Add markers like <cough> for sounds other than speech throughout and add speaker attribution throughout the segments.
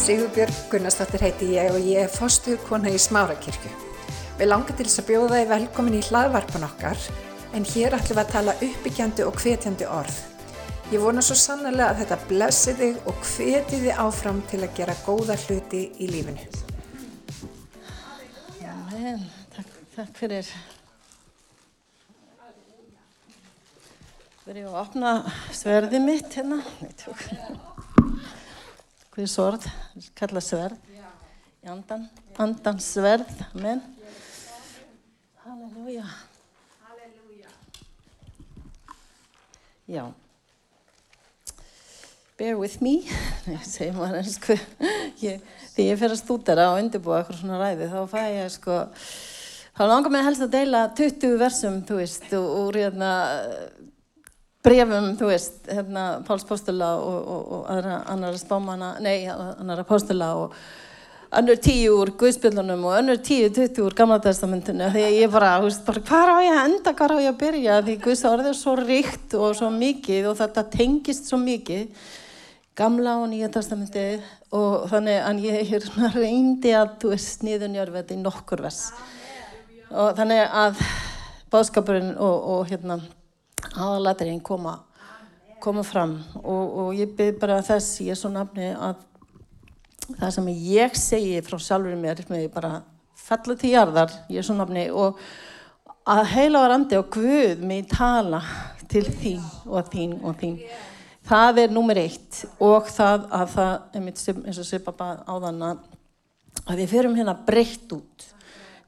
Speaker 1: Sigurbjörg Gunnarsdóttir heiti ég og ég er fostuð kona í Smárakirkju. Við langar til þess að bjóða þið velkomin í hlaðvarpan okkar en hér ætlum við að tala uppbyggjandi og hvetjandi orð. Ég vona svo sannlega að þetta blessi þig og hveti þið áfram til að gera góða hluti í lífinu.
Speaker 2: Amen. Takk, takk fyrir. Verður ég að opna sverðið mitt hérna? Nei, tjók. Svorð? Kalla sverð. Í andan. Andan sverð. Amen. Halleluja. Já. Bear with me. Segir maður einsku. Ég, þegar ég fer að stúdera og undirbúa eitthvað svona ræði þá fæ ég sko þá langar mig helst að deila 20 versum, þú veist, úr hérna brefum, þú veist, hérna Páls Postula og, og, og aðra, annara spámana, nei, annara Postula og önnur tíu úr Guðspjöldunum og önnur tíu, 20 úr Gamla testamentinu því ég bara, þú veist, bara hvað á ég að enda, hvað á ég að byrja því Guðs orðið er svo ríkt og svo mikið og þetta tengist svo mikið Gamla og Nýja testamenti og þannig að ég er reyndi að, þú veist, sniðunjörfið í nokkur vers. Og þannig að báðskapurinn og, og hérna aðalatriðin koma, koma fram. Og, og ég byrð bara þess í þessu nafni að það sem ég segi frá sjálfur mér með bara fellu til jarðar í þessu nafni og að heila var andi og Guð mig tala til þín og þín og þín. Það er nummer eitt. Og það að það, eins og sé pappa áðan að við fyrum hérna breytt út.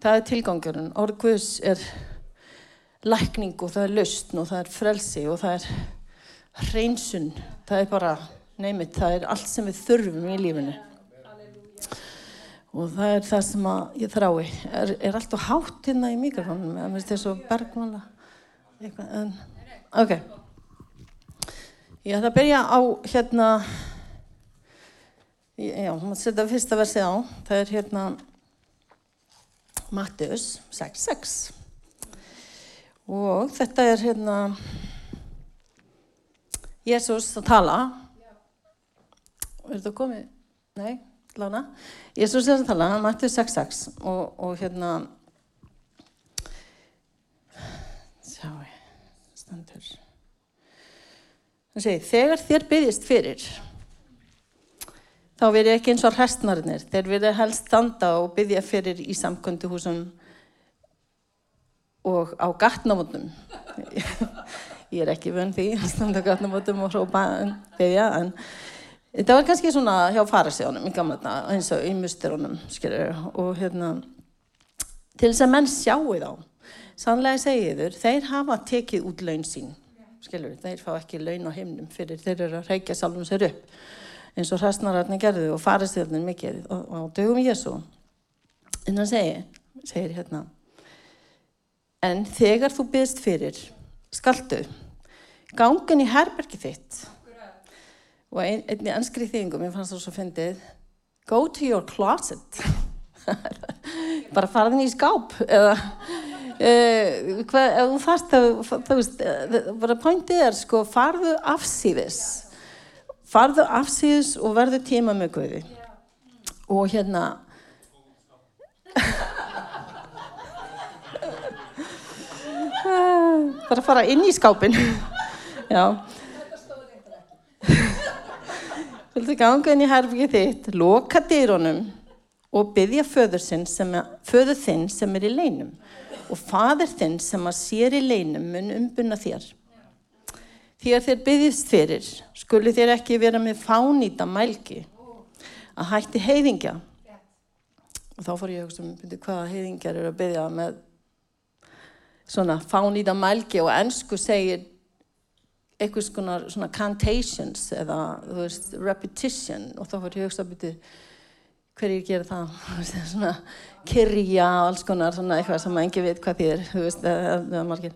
Speaker 2: Það er tilgangurinn, orð Guðs er lækning og það er lausn og það er frelsi og það er hreinsun, það er bara neymit, það er allt sem við þurfum í lífinu. Og það er það sem ég þrái. Er, er allt og hátt hérna í mikrofónum? Það er þess að bergmála en, ok. Ég ætla að byrja á hérna já, maður setja fyrsta versið á. Það er hérna Mattius 6.6 og þetta er hérna Jésús að tala. Er þetta komið? Nei, lána Jésús er að tala, Matti 6.6 og, og hérna sjáu standur það segi, þegar þér byggist fyrir þá verið ekki eins og hrestnarinnir þeir verið helst standa og byggja fyrir í samkvönduhúsum og á gatnamótum. Ég er ekki vönn því að standa á gatnamótum og hrópa beðja en þetta var kannski svona hjá farasjónum í gamla þetta eins og í musturunum og hérna til þess að menn sjáu þá sannlega segiður, þeir hafa tekið út laun sín skilur, þeir fá ekki laun á heimnum fyrir þeir eru að reykja salvum sér upp eins og hræstnararni gerðu og farasjónum mikið og, og dögum Jésu en hann segir, segir hérna En þegar þú byggst fyrir, skaldu, gangin í herbergi þitt. Og ein, einni ennskri þýðingum, ég fannst það svo fyndið, go to your closet, <laughs> bara faraðin í skáp eða uh, hvað, ef þú það, þú veist, bara pointið er sko, farðu afsýðis, farðu afsýðis og verðu tíma með Guði og hérna, bara fara inn í skápin já. Viltu ganga inn í herfingið þitt loka dýrónum og byggja föður þinn sem, sem er í leinum. Og fadur þinn sem að sér í leinum mun umbunna þér. Að þér byggjast fyrir skuli þér ekki vera með fánýta mælgi. Að hætti heiðingja. Og þá fór ég að hugsa um hvaða heiðingjar eru að byggja með svona fánýta mælgi og ennsku segir eitthvað svona, svona cantations eða þú veist repetition og þá fyrir hugsa að byrja hverjir gera það? <laughs> Svona kyrja og alls konar svona eitthvað sem engi veit hvað þýðir þú veist, eða margir.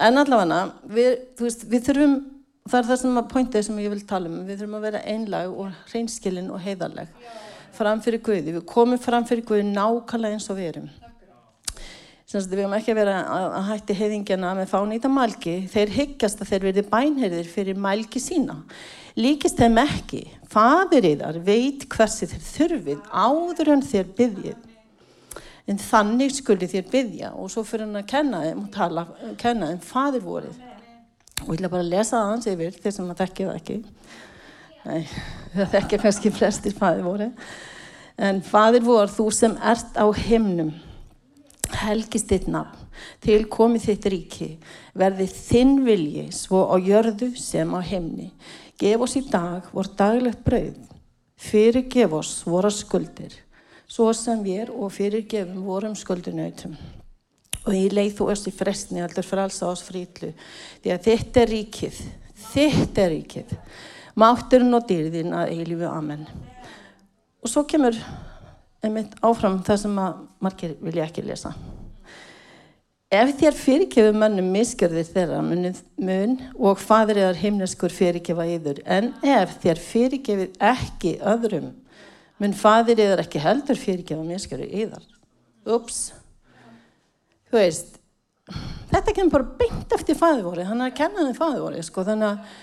Speaker 2: En allavega, við, veist, við þurfum það er það sem að pointið sem ég vil tala um við þurfum að vera einlag og hreinskilin og heiðarleg fram fyrir Guði, við komum fram fyrir Guði nákvæmlega eins og við erum. Semst, við höfum ekki að, að hætti heiðingjana með fánýta mælgi. Þeir hyggjast að þeir verði bænherðir fyrir mælgi sína. Líkist þeim ekki. Fadir yðar veit hversi þeir þurfið áður en þeir byggjið. En þannig skuldi þér byggja og svo fyrir hann að kenna þeim og tala, kenna þeim fadir vorið. Og ég ætla bara lesa það hans yfir, þeir sem að þekkja það ekki. Nei, <laughs> það þekkja kannski flestir fadir vorið. En fadir vor, þú sem ert á himnum helgist þitt nafn, til komið þitt ríki, verði þinn vilji svo á jörðu sem á heimni. Gef oss í dag vor daglegt brauð, fyrir gef oss vora skuldir, svo sem við og fyrir gefum vorum skuldunautum. Og ég leið þú öst í frestni allur frálsa oss frítlu, því að þitt er ríkið, þitt er ríkið, mátturinn og dýrðin að eilífu. Amen. Og svo kemur einmitt áfram það sem að margir vilja ekki lesa. Ef þér fyrirgefur mönnum misgjörðir þeirra mun og fadur eðar himneskur fyrirgefa yður, en ef þér fyrirgefur ekki öðrum, mun fadur eðar ekki heldur fyrirgefa misgjörðir yðar. Ups. Þú veist, þetta kemur bara beint eftir faðurvorið, hann er að kenna þið faðurvorið, sko, þannig að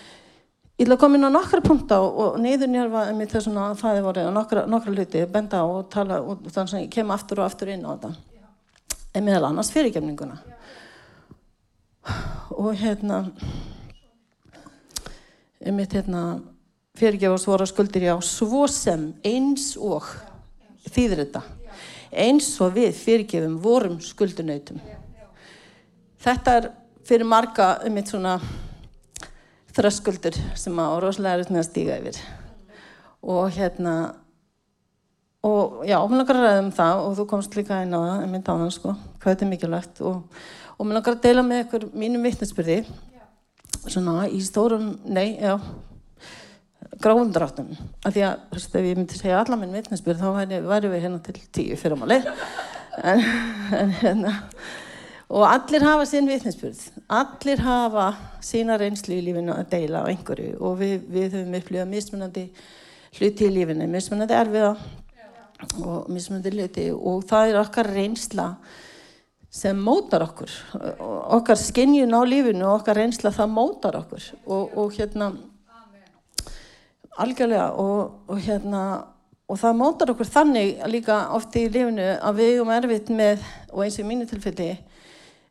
Speaker 2: Ég ætla að koma inn á nokkra punta og neyður njörfa um þessum að það voru nokkra, nokkra hluti, benda og tala og þannig að ég kem aftur og aftur inn á þetta. En meðal annars fyrirgefninguna. Og hérna, um mitt hérna, fyrirgefa svora skuldir já, svo sem eins og þýðir þetta. Eins og við fyrirgefum vorum skuldunautum. Þetta er fyrir marga um mitt svona þröskuldur sem að rosalega er með að stíga yfir. Og hérna og já, mér langar að ræða um það og þú komst líka inn á það, en minn dánan sko hvað þetta er mikilvægt. Og, og mér langar að deila með ykkur mínum vittnesbyrði svona í stórum nei, já gráum dráttum, af því að þú veist, ef ég myndi segja alla minn vittnesbyrð þá væri, væri við hérna til tíu fyrir máli en, en hérna og allir hafa sinn vittnesbyrð allir hafa sína reynslu í lífinu að deila á einhverju. Og við, við höfum upplifað mismunandi hluti í lífinu, mismunandi erfiða og mismunandi hluti. Og það er okkar reynsla sem mótar okkur. Okkar skinnjun á lífinu og okkar reynsla það mótar okkur. Og, og hérna algjörlega og, og hérna og það mótar okkur þannig líka oft í lífinu að við erum erfitt með og eins og í mínu tilfelli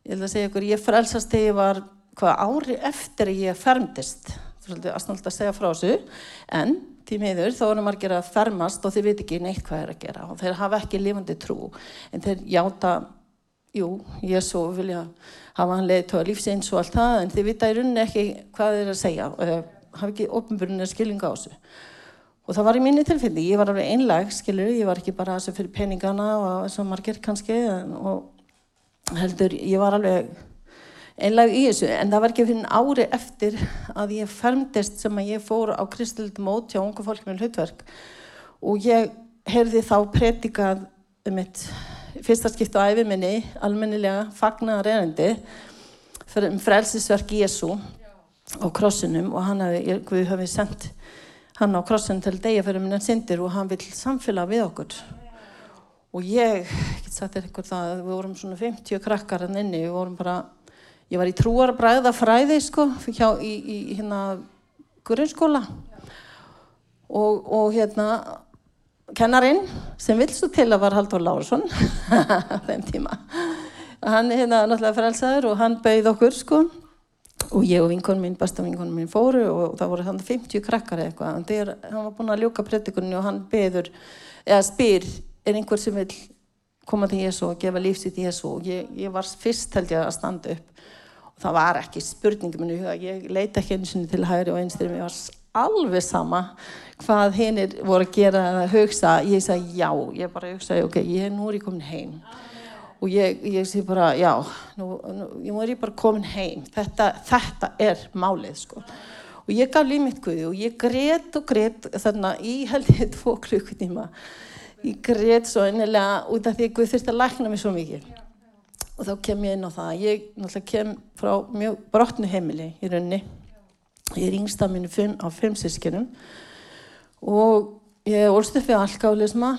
Speaker 2: ég held að segja ykkur, ég frelsast þegar ég var hvað ári eftir ég er svolítið aðsnált að segja frá þessu. En því meður þá erum margir að fermast og þeir veit ekki neitt hvað er að gera og þeir hafa ekki lifandi trú. En þeir játa, jú, Jésu vilja hafa hann leiðið tóða lífsins og allt það en þeir vita í rauninni ekki hvað þeir að segja og þeir hafa ekki ofnbjörnir skilninga á þessu. Og það var í minni tilfelli, ég var alveg einlag skilur, ég var ekki bara þessu fyrir peningana og og margir kannski og heldur, ég var alveg einlega í þessu, en það var ekki fyrir ári eftir að ég fermdist sem að ég fór á kristilegt mót hjá unga fólk með hlutverk. Og ég heyrði þá predikað um mitt fyrsta skipt á æfiminni, almennilega fagnar erindi um frelsisverk Jésu á krossinum og hann hafi, við höfum sendt hann á krossin til degja fyrir minna syndir og hann vil samfélag við okkur og ég, ég get sagt þér eitthvað það, við vorum svona 50 krakkar hann inni, við vorum bara, ég var í trúarbræða fræði sko, hjá í, í hérna grunnskóla. Og, og hérna kennarinn sem vil svo til að var Haldur Lársson <laughs> þeim tíma. Hann hérna náttúrulega frelsaður og hann bauð okkur sko. Og ég og vinkonum mín, besta vinkonum mín fóru og það voru þannig 50 krakkar eitthvað. Hann var búin að ljúka predikunni og hann beður, eða spyr er einhver sem vil koma til Jésu og gefa lífsitt í Jésu og ég, ég var fyrst held ég að standa upp. Og það var ekki spurningum huga, ég leita ekki eins og til hægri og einstyrjum, ég var alveg sama hvað hinn er voru að gera að hugsa, ég sagði já. Ég bara hugsaði, ok, ég nú er ég komin heim. Og ég, ég sé bara já, nú, nú er ég bara komin heim. Þetta, þetta er málið sko. Og ég gaf líf mitt guði og ég greitt og greitt þannig í held ég tvo klukkutíma ég greiðt svo einnilega út af því að Guð þurfti að lækna mig svo mikið. Og þá kem ég inn á það. Ég náttúrulega kem frá mjög brotnu heimili í raunni ég er yngsta mínu fimm, á fimm sískinum og ég orðst upp við alkálisma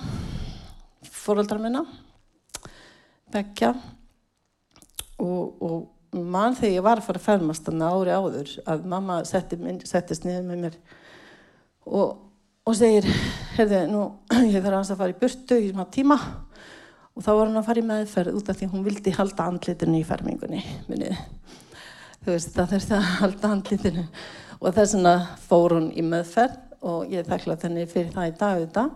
Speaker 2: fóröldrar minna begja og, og mann þegar ég var að fara að fermast þannig ári áður að mamma setti, settist niður með mér. Og, og segir, herði, nú <clears throat> ég þarf að fara í burtu í smá tíma og þá var hann að fara í meðferð út af því hún vildi halda andlitinu í fermingunni minnið. Þú veist, það þurfti að halda andlitinu og þess vegna fór hún í meðferð og ég þakkla þenni fyrir það í dag þetta.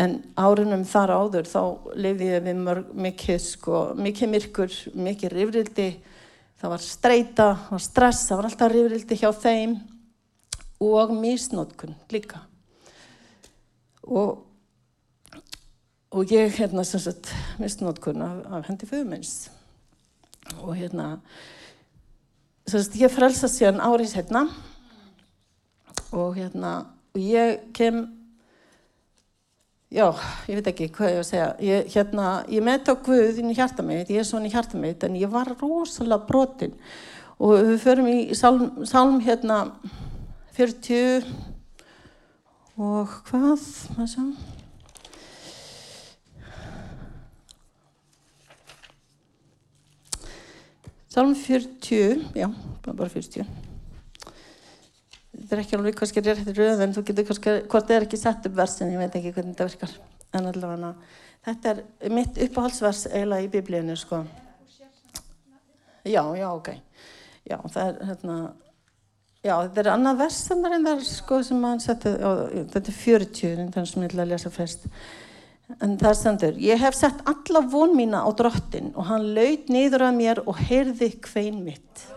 Speaker 2: En árunum þar áður þá lifði ég við mörg, mikið, sko, mikið myrkur, mikið rifrildi. Það var streyta, það var stress, það var alltaf rifrildi hjá þeim og mísnótkun líka. Og, og ég hérna sem sagt mísnótkun af, af hendi föðumins. Og hérna, sem sagt ég frelsast síðan árið hérna og hérna, og ég kem Já, ég veit ekki hvað ég var að segja. Ég, hérna, ég met á Guð inn í hjarta mitt, ég er svona í hjarta mitt, en ég var rosalega brotinn. Og við förum í salm, salm hérna 40 og hvað, sjá. Salm 40, já, bara 40 þetta er ekki alveg kannski rétt röð en þú getur kannski, hvort það er ekki sett upp versin, ég veit ekki hvernig þetta virkar. En allavega, þetta er mitt uppáhaldsvers eiginlega í biblíunni sko. Já, já, ok. Já, það er hérna já, þetta er annað vers en það er sko sem mann setti, þetta er 40 þannig sem ég ætla að lesa fyrst en það stendur, ég hef sett alla von mína á drottin og hann laud niður að mér og heyrði hvein mitt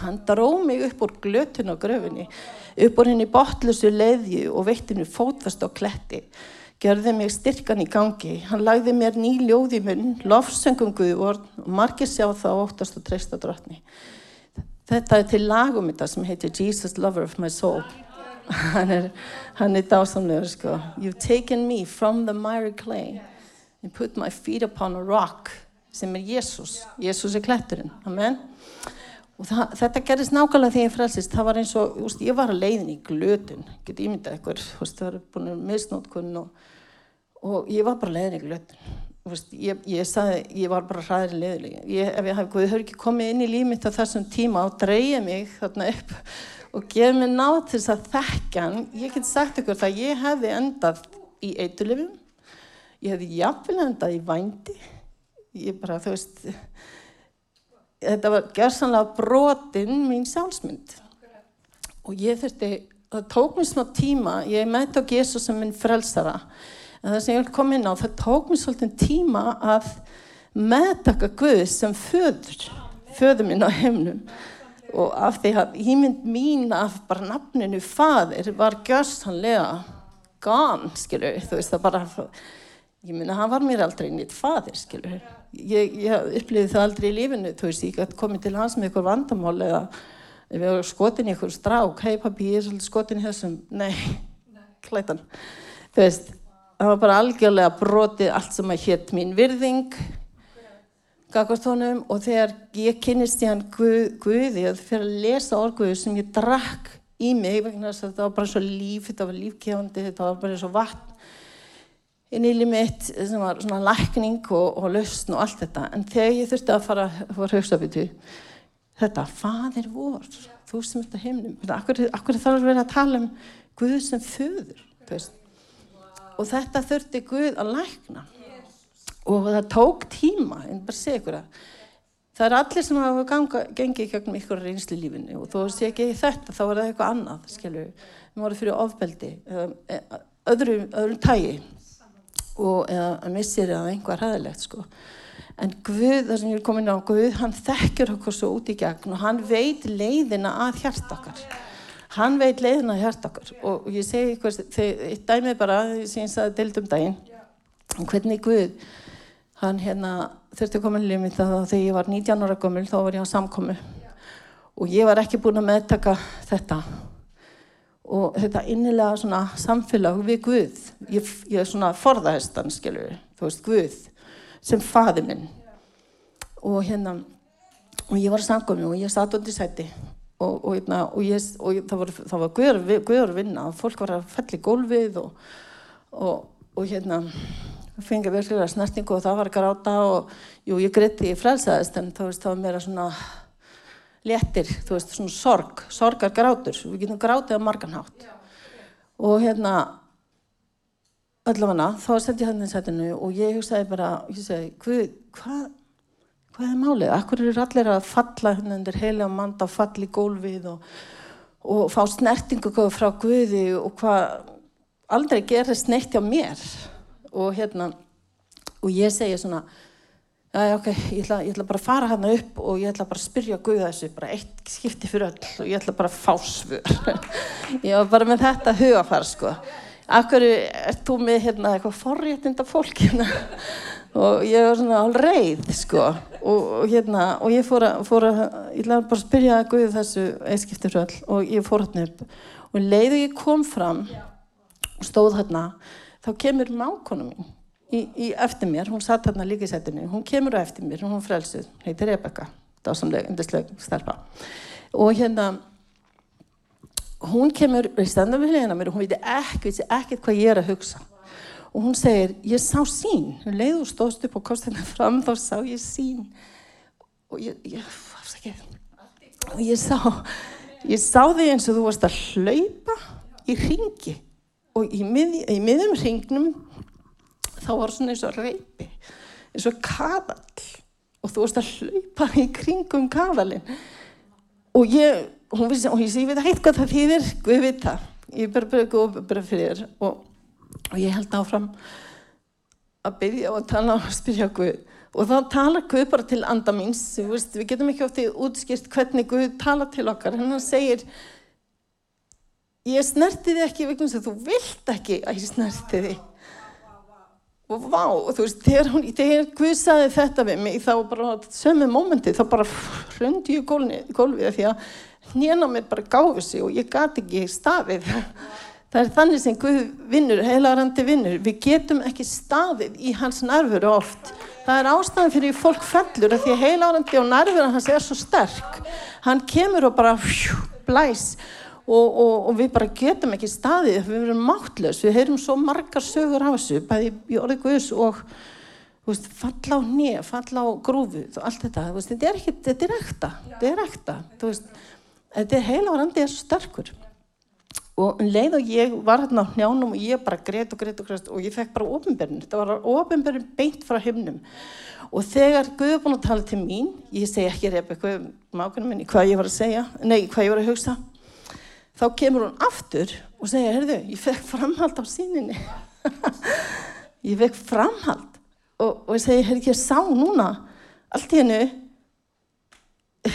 Speaker 2: Hann dró mig upp úr glötun á gröfinni, upp úr henni botlusu leðju og veittinu fótfast á kletti. Gjörði mig styrkan í gangi. Hann lagði mér ný ljóð í munn, lofsöngum Guðvorn og margir sjá það óttast og treysta drotni. Þetta er til lagum þetta sem heitir Jesus Lover of my Soul. Hann er, er dásamlegur sko. You've taken me from the miry clay and put my feet upon a rock sem er Jésús. Jésús er kletturinn. Amen. Og það, þetta gerist nákvæmlega þegar ég frelsist. Það var eins og, úst, ég var að leiðin í glötun, geti ímyndað ykkur, úst, það var búin að misnótkunn og, og ég var bara leiðin í glötun. Úst, ég, ég sagði, ég var bara hraðir leiðilega. Ég, ef ég hef ekki komið inn í límitt á þessum tíma og dreyja mig þarna upp og gefa mig nátt til þess að þekka hann, ég get sagt ykkur það, ég hefði endað í eitulifum, ég hefði jafnvel endað í vændi, ég bara, þú veist, þetta var gerðsanlega brotinn mín sjálfsmynd. Og ég þurfti, það tók mér smá tíma, ég mætti á Jésu sem minn frelsara en það sem ég kom inn á, það tók mér svolítið tíma að meðtaka Guð sem föður, föður minn á heimnum og af því að ímynd mín af bara nafninu fadir var gerðsanlega gan, skilur, þú veist það bara, ég minna, hann var mér aldrei nýtt fadir, skilur ég, ég upplýði það aldrei í lífinu þú veist, ég gæti komið til hans með ykkur vandamál eða ég var skotin í ykkur strák hei pappi, ég er svolítið skotin í þessum nei, klætan. Þú veist, það var bara algjörlega brotið allt sem að hétt mín virðing og þegar ég kynist í hann Guð, Guði að fyrir að lesa orguðu sem ég drakk í mig vegna þess að þetta var bara svo líf þetta var lífkefandi, þetta var bara svo vatn inn í limitt sem var svona lækning og, og lausn og allt þetta. En þegar ég þurfti að fara hugsa fyrir þetta, fadir vor þú sem að heimnum akkur, akkur þarf að vera að tala um Guð sem föður og þetta þurfti Guð að lækna. Og það tók tíma en bara segja ykkur að það er allir sem hafa ganga, gengið gegnum ykkur reynslu lífinu. Og þú sé ekki þetta þá er það eitthvað annað skilju, við vorum fyrir ofbeldi öðrum, öðrum tægi og eða missir eða einhver hæðilegt sko. En Guð, það sem ég er komin á, Guð, hann þekkjur okkur svo út í gegn. Og hann veit leiðina að hjart okkar. Hann veit leiðina að hjart okkar. Og ég segi ykkur, þegar ég dæmi bara, ég sagði dildum daginn, hvernig Guð, hann hérna þurfti að koma í lífið það þegar ég var 19 ára gömul, þá var ég á samkomi og ég var ekki búin að meðtaka þetta. Og þetta innilega svona samfélag við Guð. Ég, ég er svona forðahestan skilur þú veist Guð sem faði minn. Og hérna og ég var að sanga mig og ég satt undir sæti og, og, hérna, og, ég, og það var, það var Guður, vinna fólk var að fell í gólfið og hérna fengið virkilega snertingu og það var gráta og jú, ég gritti, ég frelsaðist en veist, það var meira svona léttir, þú veist, svona sorg, sorgar grátur, við getum grátið á marganhátt og hérna allavega, þá sendi ég hann í setinu og ég hugsaði bara, ég segi, hvað, hvað, er málið? Akkur eru allir að falla hérna undir heila og manda, falla í gólfið og, og fá snertingu frá Guði og hvað aldrei gerist neitt hjá mér? Og hérna og ég segja svona ok, ég ætla, ég ætla bara að fara hérna upp og ég ætla bara að spyrja Guða þessu bara eitt skipti fyrir öll og ég ætla bara að fá svör. <laughs> Ég var bara með þetta hugafar sko. Akkur er þú með hérna eitthvað forréttinda fólk hérna og ég var svona hálf reið sko. Og, og hérna og ég fór að, fór að ég ætla bara að spyrja Guða þessu eitt skipti fyrir öll og ég fór hérna upp. Og leiðu ég kom fram og stóð hérna þá kemur mákonu mín í, í eftir mér, hún satt hérna líka í setinu, hún kemur á eftir mér, hún frelsuð, heitir Rebecca, dásamlega, undisleg stelpa. Og hérna hún kemur í hlena mér og hún veit ekki, veit ekki hvað ég er að hugsa og hún segir, ég sá sín hún leiði og stóðst upp og komst hérna fram þá sá ég sín og ég, ég, og ég sá ég sá þig eins og þú varst að hlaupa í ringi og í, mið, í miðum ringnum þá var svona eins og reypi eins og kaðall. Og þú varst að hlaupa í kringum kaðalinn og ég hún vissi, og ég sé, ég veit ekki hvað það þýðir Guð veit það, ég er bara bara góð bara fyrir þér. Og, og ég held áfram að byrja og að tala og spyrja Guð. Og þá tala Guð bara til anda míns við, við getum ekki oftið útskýrt hvernig Guð tala til okkar, hann segir ég snerti þið ekki vegna þess að þú vilt ekki að ég snerti þið og vá, þú veist, þegar, hún, þegar Guð saði þetta við mig þá bara sömu mómenti, þá bara hrundi ég gólfið því að hnjena mér bara gáði sig og ég gati ekki stafið það er þannig sem Guð vinnur, heilarandi vinnur. Við getum ekki stafið í hans nervur oft. Það er ástæðan fyrir fólk fellur að því heilarandi og nervur hans er svo sterk. Hann kemur og bara fjú, blæs. Og, og, og við bara getum ekki staðið við verum máttlaus, við heyrum svo margar sögur af þessu, bæði í orðið Guðs og veist, falla á nýja falla á grúfu og allt þetta. Veist, þetta er ekki, þetta er ekta þetta er ekta, þetta er heila varandi er svo sterkur og um leið og ég var hérna á njánum og ég bara greiðt og greiðt og greiðt og ég fekk bara ofinberðin, þetta var ofinberðin beint frá himnum. Og þegar Guð er búin að tala til mín, ég segi ekki reyf eitthvað mákunum minni hvað ég var að segja, nei hvað ég var að hugsa þá kemur hún aftur og segja, herðu, ég fekk framhald á síninni. <laughs> Ég fekk framhald. Og, og ég segi, herðu, ég sá núna allt í hennu <laughs>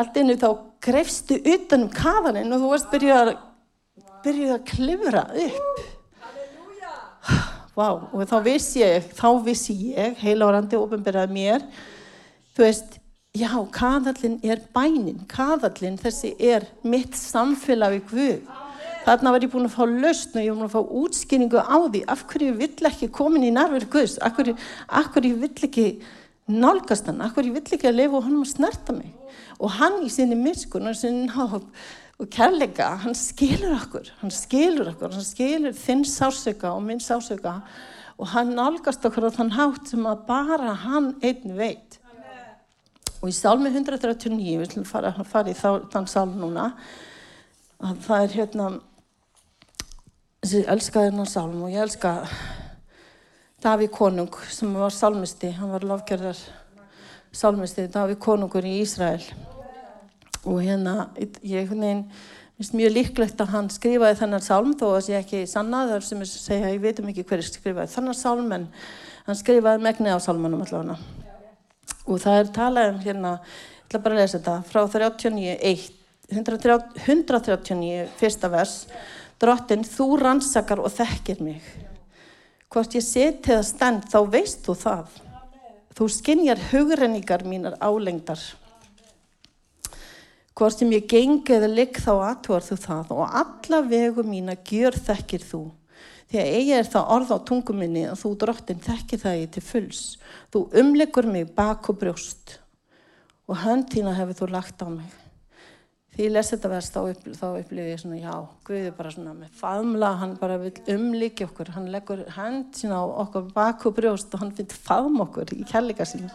Speaker 2: allt í hennu þá greifstu utanum kafaninn og þú varst byrjuð að byrjuð að klifra upp. Vá, og þá vissi ég, þá vissi ég, heila árandi ofinberðað mér, þú veist, já, kaðallin er bænin, kaðallin þessi er mitt samfélag við Guð. Þarna var ég búin að fá lausn og ég var búin að fá útskýringu á því af hverju ég vill ekki komin í nærverð Guðs, af hverju, af hverju ég vill ekki nálgast hann, hverju ég vill ekki að lifa og hann má snerta mig. Og hann í sinni miskun og sinni nátt og kærleika, hann skilur okkur, hann skilur okkur, hann skilur þinn sásöka og minn sásöka og hann nálgast okkur á þann hátt sem að bara hann einn veit. Og í sálmi 139, við ætlum að fara, í þá, þann sálm núna, að það er hérna, þessi elskaðirna sálm og ég elska Daví Konung sem var sálmisti, hann var lofgerðar sálmisti, Daví Konungur í Ísrael. Og hérna, ég finnst mjög líklegt að hann skrifaði þennan sálm, þó að ég ekki sannaði þar sem ég segja, ég veitum ekki hverju skrifaði þennan sálm, en hann skrifaði megni á sálmanum allavega og það er talað um hérna, ég ætla bara að lesa þetta, frá 39, 139, fyrsta vers, drottin, þú rannsakar og þekkir mig. Hvort ég seti það stend, þá veist þú það. Þú skinjar hugrenningar mínar álengdar. Hvort sem ég gengi eða ligg þá aðtúar þú það og alla vegu mína gjör þekkir þú. Því að eigi er það orð á tunguminni að þú drottin þekki það ég til fulls. Þú umlegur mig bak og brjóst og hönd þína hefur þú lagt á mig. Því ég lesi þetta verst þá, upp, þá upplifir ég svona já, Guð er bara svona með faðmla hann bara vil umlíkja okkur hann leggur hand sína á okkur bak og brjóst og hann finnst faðm okkur í kærleika sína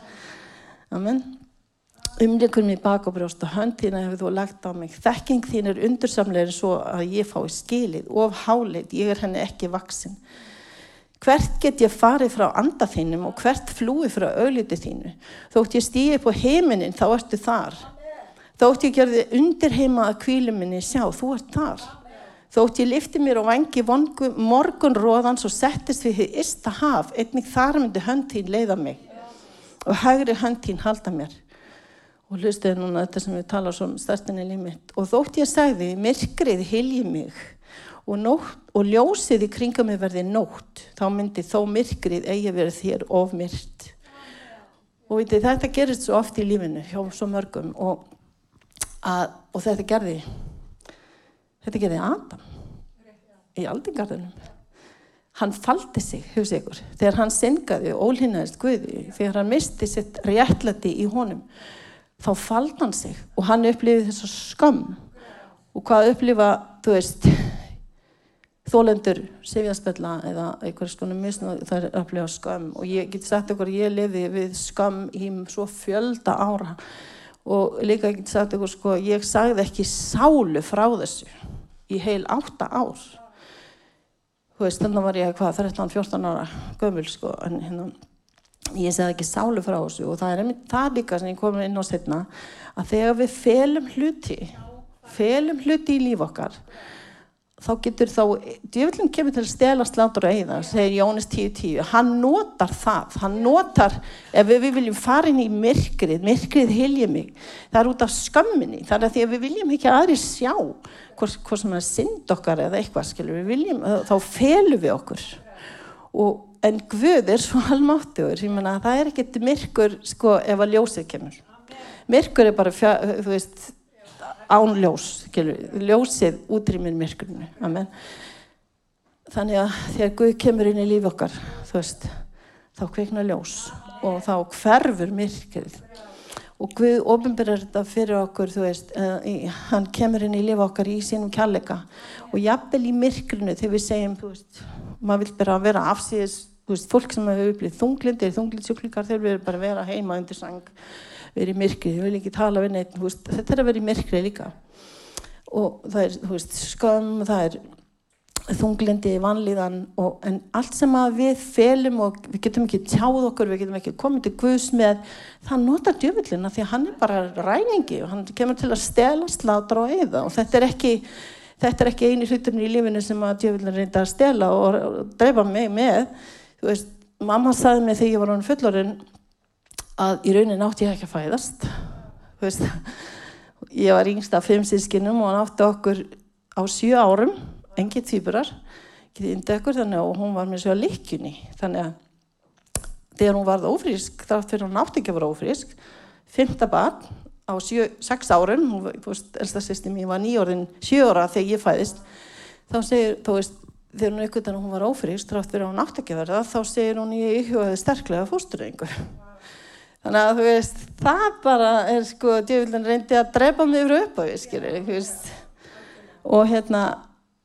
Speaker 2: Amen. Umleikur mér bak og brjóst og hönd þín hefur þú lagt á mig. Þekking þín er undursamlega svo að ég fái skilið. Of háleit, ég er henni ekki vaksin hvert get ég farið frá anda þínum og hvert flúi frá auðliti þínu? Þótt ég stýði på heiminin þá ertu þar þótt ég gerði undir heima að kvílu minni sjá, þú ert þar. Þótt ég lifti mér og vangi morgun róðans og settist við því ysta haf, einnig þar myndi hönd þín leiða mig og hægri hönd þín halda mér. Og hlustuði núna þetta sem við tala svo um stærstinni límitt og þótt ég segði myrkrið hilji mig og, nótt, og ljósið í kringa mig verði nótt þá myndi þó myrkrið eigi verið þér ofmyrt og veitir, þetta gerist svo oft í lífinu hjá svo mörgum og, að, og þetta gerði þetta gerði Adam í aldingarðunum hann faldi sig, hugsa ykkur þegar hann syngaði og ólhinnaðist Guði þegar hann misti sitt réttlæti í honum þá fald hann sig og hann upplifið þess að skam og hvað upplifa, þú veist þólendur sifjarspella eða einhverjum svona misnum það er upplifað skam og ég get sagt okkur ég lifi við skam í svo fjölda ára og líka get sagt okkur sko ég sagði ekki sálu frá þessu í heil átta ár. Þú veist þannig var ég hvað 13-14 ára gömul sko en hérna ég segði ekki sálu frá þessu. Og það er einmitt það líka sem ég kom inn á setna að þegar við felum hluti felum hluti í líf okkar þá getur þá djöflum kemur til að stela slátur og eigða segir Jónis 10.10 hann notar það, hann notar ef við viljum fara inn í myrkrið myrkrið hilja mig, það er út af skamminni, það er því að við viljum ekki aðri sjá hvort, hvort sem er synd okkar eða eitthvað, skilur, við viljum þá felum við okkur. Og en Guð er svo almáttuður ég menna það er ekkert myrkur sko ef að ljósið kemur. Myrkur er bara fjö, þú veist ánljós ljósið útrýmir myrkurinu Amen. þannig að þegar Guð kemur inn í lífi okkar þú veist þá kveikna ljós og þá hverfur myrkrið. Og Guð ofinberar þetta fyrir okkur þú veist, uh, hann kemur inn í lífi okkar í sínum kjallega og jafnvel í myrkrinu þegar við segjum þú veist, maður vil bara vera afsýðis veist, fólk sem hefur upplýðið þunglindir, þunglindsjúklingar þeir verður bara vera heima undir sang verið í myrkri, þeir vil ekki tala við neitt veist, þetta er að vera í myrkri líka. Og það er veist, skam það er þunglindi vanlíðan og, en allt sem við felum og við getum ekki tjáð okkur við getum ekki komið til Guðs með það notar djöfullina því að hann er bara ræningi og hann kemur til að stela slátra og eða og þetta er ekki þetta er ekki eini hluturinn í lífinu sem að djöfullin reynda að stela og, og dreifa mig með. Þú veist, mamma sagði mig þegar ég var hann fullorinn að í raunin átti ég ekki að fæðast. Veist ég var yngst af fimm sískinum og hann átti okkur á sjö árum engið týpurar, að hún var með svo að likjunni þannig að þegar hún varð ófrísk þátt fyrir hún átti ekki að vera ófrísk fymta barn á sjö, sex árum elsta sýstum ég var nýjórðin sjö ára þegar ég fæðist þá segir, þú veist þegar hún ekkert en hún var ófrísk trátt fyrir hún átt ekki að verða þá segir hún ég íhjóðaði sterklega fósturrengur þannig að þú veist það bara er sko djöfullin reyndi að drepa mig yfir upp á við skilur og hérna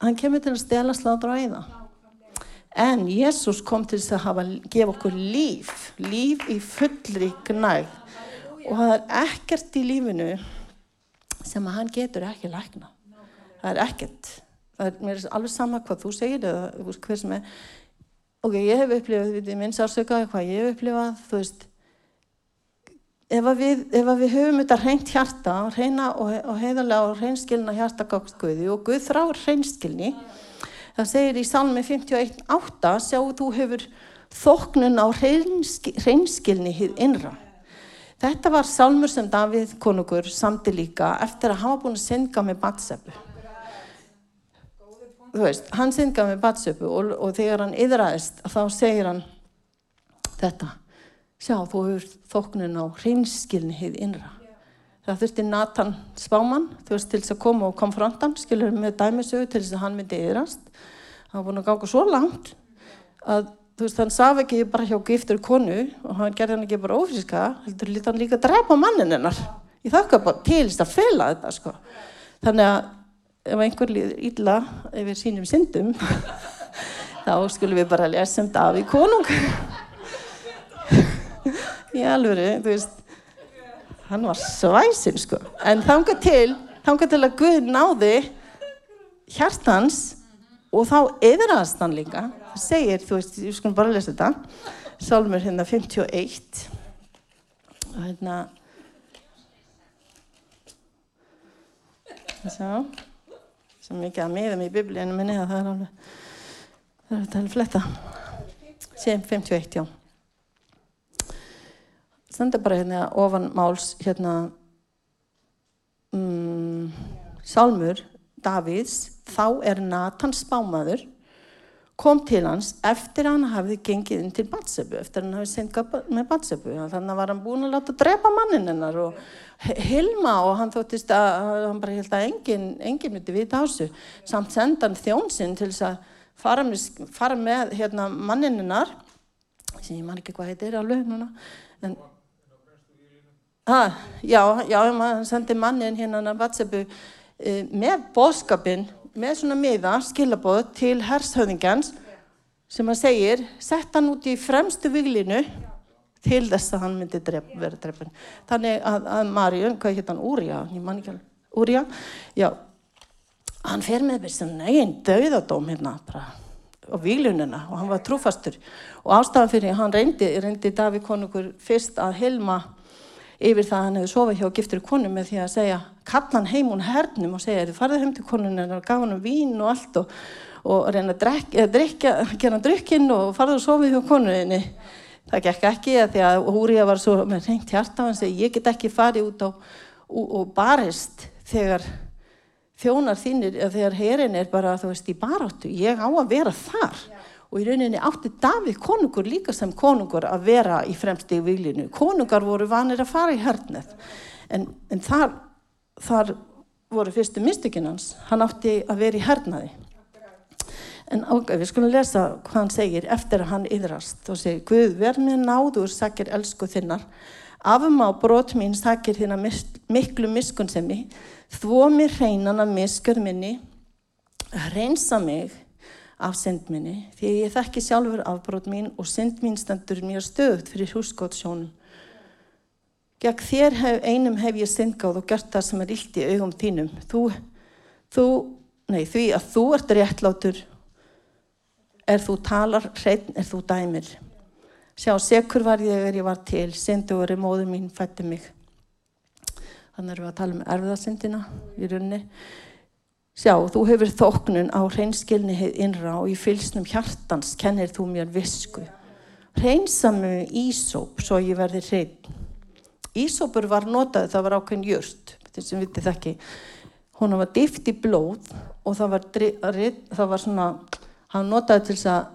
Speaker 2: hann kemur til að stela slátra á eða en Jésús kom til þess að hafa gefa okkur líf líf í fullri gnæg og það er ekkert í lífinu sem að hann getur ekki lækna. Það er ekkert. Það er mér alveg sama hvað þú segir eða hver sem er. Ok, ég hef upplifað, við minn sársöka hvað ég hef upplifað, þú veist ef við, ef við höfum þetta hreint hjarta hreina og, og heiðarlega og hreinskilna hjarta gátt Guði og Guð þrá hreinskilni það segir í salmi 51.8 sjáu þú hefur þoknun á hreinskilni hið innra. Þetta var salmur sem Davíð konungur samti líka eftir að hafa búin að synga með batseppu þú veist, hann synga með batsöpu og, og þegar hann yðraðist þá segir hann þetta sjá, þú hefur þóknun á hreinskilni hið innra. Það þurfti Nathan Spáman þú veist, til þess að koma og konfronta hann skilur með dæmisögu til þess að hann myndi yðrast hann var búin að gáka svo langt að þú veist, hann saf ekki bara hjá giftur konu og hann gerði hann ekki bara ofríska heldur lítið hann líka að drepa mannin hennar. Ég þakka bara til þess að fela þetta sko. Þannig að ef einhver líður illa yfir sínum syndum <laughs> þá skulum við bara lesa um Daví konung í alvöru þú veist hann var svæsin sko en þanga til, þanga til að Guð náði hjartans og þá yfirraðast hann líka segir, þú veist, ég skulum bara lesa þetta Sálmur hérna 51 og hérna Sjá, sem mikið að miðum í biblíunum minni að það er alveg, það er að tala fletta. Sem 51, já. Stendur bara hérna ofan máls, hérna, um, Sálmur Davíðs, þá er Nathan spámaður, kom til hans eftir að hann hafði gengið inn til Batsebu, eftir að hann hafði sengað með Batsebu. Þannig var hann búin að láta drepa mannin hennar og Hilma og hann þóttist að hann bara held að enginn engin myndi vita á þessu. Samt senda hann þjónsinn til þess að fara með, fara með hérna, manninnar, sem ég man ekki hvað heitir alveg núna. En, að, já, já, hann sendi mannin hérna að Batsebu e, með bóðskapin með svona miða, skilabóð til hershöðingjans sem hann segir, sett hann út í fremstu viglinu til þess að hann myndi drep, vera drefn. Þannig að, að Marjón, hvað heit hann, Úrja, ég man ekki alveg, Úrja, já, hann fer með mér sem neginn döðadóm hérna bara á viglunina og hann var trúfastur. Og ástafan fyrir hann reyndi, reyndi Davík konungur fyrst að hilma yfir það að hann hefði sofað hjá giftur konu með því að segja kallan heim hún hernum og segja þið farið heim til konunina og gaf hann um vín og allt og, og reyna að drikja, drikja, gera drukkinn og farið og sofið hjá konuninni. Það gekk ekki að því að Húrija var svo með reynt hjarta og hann segi ég get ekki farið út á og, og barist þegar þjónar þínir, þegar herin er bara þú veist í baráttu, ég á að vera þar og í rauninni átti Davíð konungur líka sem konungur að vera í fremsti viljinu. Konungar voru vanir að fara í hernið en, en þar, þar voru fyrstu mystikinans, hann átti að vera í hernaði. En ok, við skulum lesa hvað hann segir eftir að hann yðrast og segir Guð verð mér náður sakir elsku þinnar. Afum á brot mín sakir þína miklu miskunnsemi þvó mér hreinan af miskur minni. Reynsa mig af syndminni því ég þekki sjálfur afbrót mín og synd mín stendur mér stöðt fyrir húsgótsjónum. Gegn þér hef, einum hef ég syndgáð og gert það sem er illt í augum þínum. Þú, þú, nei, því að þú ert réttlátur er þú talar, hreitn er þú dæmir. Sjá, sekur var ég er ég var til, syndu og er móður mín fætti mig. Þannig erum við að tala um erfiðasyndina í rauninni. Sjá, þú hefur þóknun á hreinskilni heið innra og í fylsnum hjartans kennir þú mér visku. Hreinsa mig ísóp svo ég verði hrein. Ísópur var notað, það var ákveðin jörst, þetta sem vitið ekki. Hún var dift í blóð og það var, það var svona, hann notaði til þess að,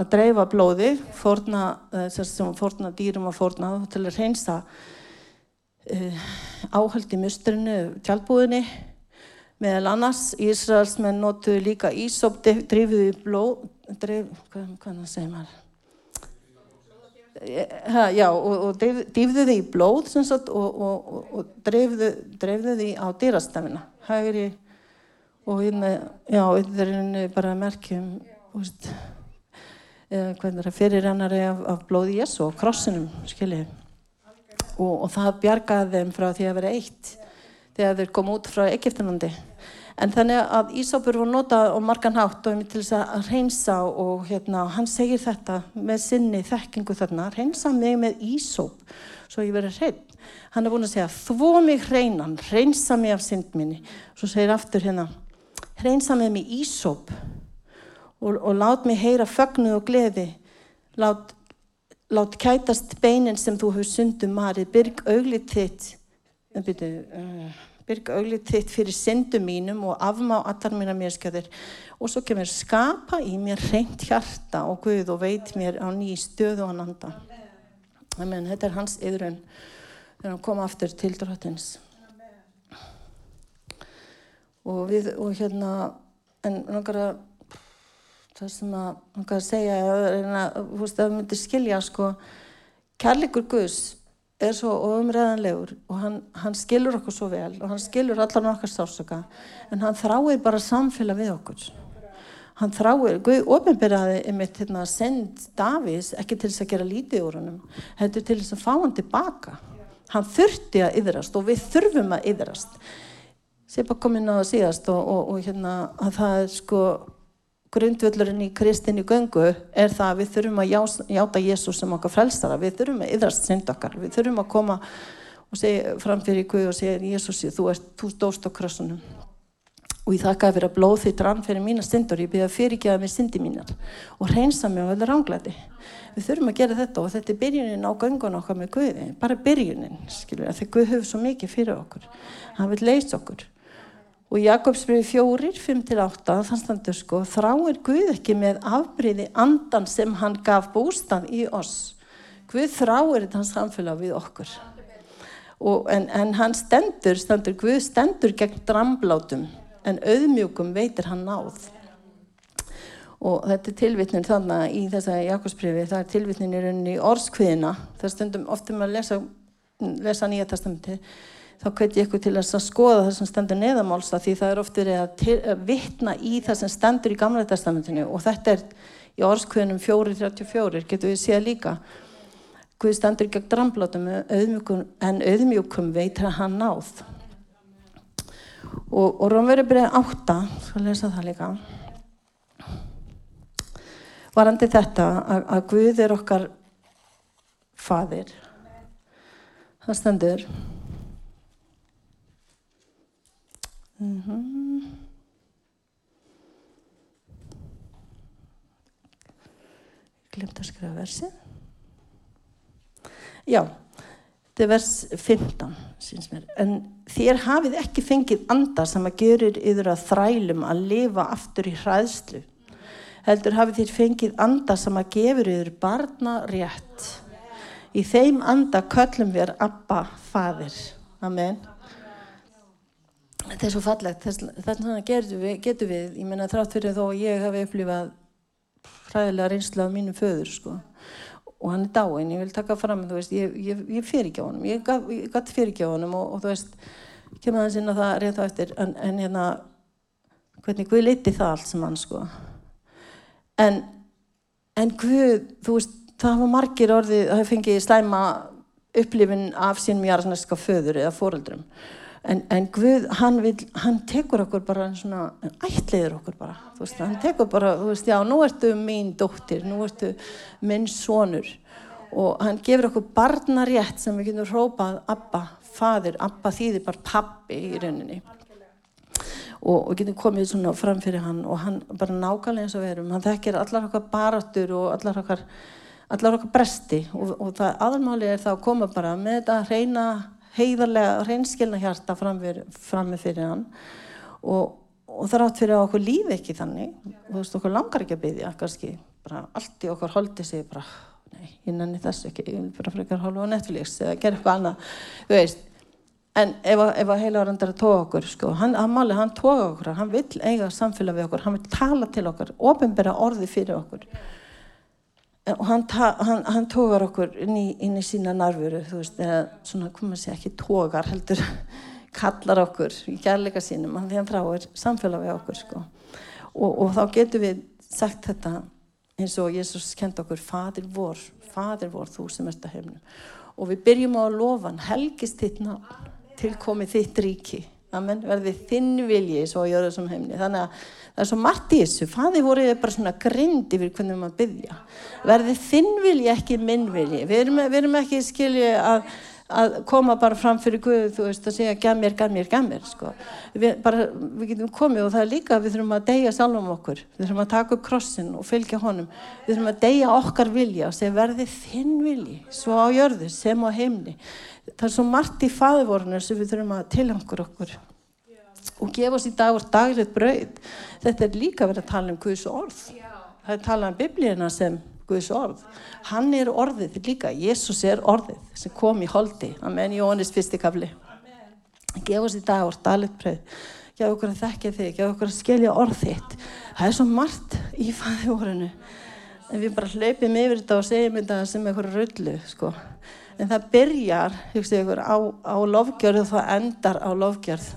Speaker 2: að dreifa blóði, forna, sem forna dýrum og forna, til að hreinsa uh, áhald í mustrinu, tjálbúðinni, Meðal annars, Ísraelsmenn notuðu líka ísop, drifuðu í blóð, drif, hvað, hvað segir maður? Ha, já, og, og drifuðu þið í blóð sagt, og, og, og drifuðu þið á dýrastafina, hægri og hérna, já, þetta er bara merkjum, veist, hvernig það fyrir hennari af, af blóði Jésu og krossinum, skiljið, og það bjargaði þeim frá því að vera eitt þegar þeir kom út frá Egiptinandi. En þannig að Ísópur voru notað á margan hátt og til þess að reynsa og hérna, hann segir þetta með sinni þekkingu þarna, reynsa mig með Ísóp svo ég verið hrein. Hann er búin að segja, þvó mig hreinan, reynsa mig af synd minni. Svo segir aftur hérna, reynsa mig með Ísóp og, og lát mig heyra fögnu og gleði, lát, lát kætast beinin sem þú hefur sundum marið, byrg auglið þitt, en byrju, uh, byrg auglið þitt fyrir syndum mínum og afmá allar mína mérskjöðir og svo kemur skapa í mér reynd hjarta og Guð og veit mér á ný stöðu og nanda Amen, þetta er hans yðrun þegar hann kom aftur til drottins. Og við og hérna en langar að það sem að langar að segja að það myndir skilja sko kærleikur Guðs er svo umræðanlegur og hann, hann skilur okkur svo vel og hann skilur allar okkar sársöka en hann þráir bara samfélag við okkur. Hann þráir, Guð ofinbyrjaði einmitt hérna send Davís ekki til þess að gera lítið úr þetta er til þess að fá hann tilbaka. Hann þurfti að yðrast og við þurfum að yðrast bara kom inn á það síðast og, og, og hérna að það er sko grundvöldurinn í kristinni göngu er það að við þurfum að játa Jésús sem okkar frelsara, við þurfum að yðrast synd okkar, við þurfum að koma framfyrir í Guð og segja Jésúsi, þú, þú stóst á krossunum og ég þakka að blóð þitt rann fyrir mína syndur, ég byrja að fyrirgeða mér syndi mínar og reynsa mér á öllu ránglæti við þurfum að gera þetta og þetta er byrjunin á göngun okkar með Guði, bara byrjunin skilur, þegar Guð hefur svo mikið fyrir okkur. Hann vil leysa okkur Og Jakobsbrið fjórir, 5-8, þann standur sko, þráir Guð ekki með afbríði andan sem hann gaf bústað í oss. Guð þráir þetta hans samfélag við okkur. Og, en, en hann stendur, stendur, Guð stendur gegn dramblátum, en auðmjögum veitir hann náð. Og þetta er tilvittnin þannig í þessa Jakobsbriði, það er tilvittnin í orskviðina. Það stundum oftum að lesa, lesa nýja testamenti þá hveti ég ykkur til að skoða það sem stendur neðamálsa því það er oft verið að, að vittna í það sem stendur í gamla testamentinu og þetta er í orðskvönum 4.34 getur við séð líka. Guð stendur gegn dramblátum en auðmjúkum veitir að hann náð. Og, og Rómveri byrjaði átta svo lesa það líka. Varandi þetta að, að Guð er okkar fadir það stendur Mm -hmm. Glemt að skrifa versið. Já, þetta er vers 15, síns mér. En þér hafið ekki fengið andar sem að görur yfir að þrælum að lifa aftur í hræðslu. Heldur hafið þér fengið andar sem að gefur yfir barna rétt. Í þeim anda köllum við Abba, fadir. Amen þetta er svo fallegt. Þannig getur við, getur við ég menna þrátt fyrir þó að ég hafi upplifað hræðilega reynsla af mínum föður sko. og hann er dáin ég vil taka fram, veist, ég, ég, ég fyrir ekki á honum. Ég gæti fyrir ekki á honum og, og þú veist, kemur það sinna það reynd þá eftir. En, en hérna hvernig Guð leiti það allt sem hann sko. En en Guð, þú veist, það var margir orðið, það fengið slæma upplifin af sínum jarðsneska föður eða fóreldrum En, en Guð, hann, vil, hann tekur okkur bara svona, ætliður okkur bara, þú veist, hann tekur bara, þú veist, já, nú ertu mín dóttir, nú ertu minn sonur. Og hann gefur okkur barnarétt sem við getum hrópað Abba, fadir, Abba þýðir bara pappi í rauninni. Og við getum komið svona fram fyrir hann og hann bara nákvæmlega eins og við erum, hann þekkir allar okkar barattur og allar okkar, allar okkar bresti. Og, og það aðalmáli er það að koma bara með þetta hreina heiðarlega hreinskilna hjarta fram með fyrir hann. Og, og það rátt fyrir að okkur lífi ekki þannig. Og þú veist okkur langar ekki að byggja kannski bara allt í okkur holdi sig bara nei, ég nenni þessu ekki ég vil bara frekar hálfa á Netflix eða gera eitthvað annað. Þú veist en ef, að heila varandar að tóa okkur sko, hann, hann máli, hann tóa okkur hann vil eiga samfélag við okkur, hann vil tala til okkur ofinbæra orði fyrir okkur og hann, hann, hann tógar okkur inn í, inn í sína narfuru þú veist, eða svona, hvað maður sé ekki tógar heldur, <laughs> kallar okkur í kærleika sínum, hann því hann þráir samfélag við okkur sko. Og, og þá getur við sagt þetta eins og Jésús kent okkur fadir vor, fadir vor þú sem ert að hefnu og við byrjum á að lofa hann helgist þitt ná tilkomið þitt ríki Amen, verði þinn vilji svo að gjöra þessum heimni þannig að það er svo margt í þessu. Faði voruð bara svona grind yfir hvernig maður byggja verði þinn vilji ekki minn vilji. Við erum, við erum ekki skilji að, að koma bara fram fyrir Guð þú veist að segja gæð mér, gæð mér, gæð mér sko. við, bara, við getum komið og það er líka við þurfum að deyja sjálfum okkur. Við þurfum að taka upp krossin og fylgja honum. Við þurfum að deyja okkar vilja og segja verði þinn vilji svo á jörðu sem á heimni það er svo margt í faðvorinu sem við þurfum að tilhangur okkur og gefa oss í dag og daglið brauð. Þetta er líka verið að tala um Guðs orð. Það er talað um biblíuna sem Guðs orð. Hann er orðið líka, Jésús er orðið sem kom í holdi, amen, Jónis fyrstikafli gefa oss í dag og daglið brauð. Gefa okkur að þekkja þig, gefa okkur að skilja orð þitt. Það er svo margt í faðvorinu en við bara hlaupum yfir þetta og segjum þetta sem eitthvað rullu sko. En það byrjar ykkur, á, á lofgjörð og það endar á lofgjörð.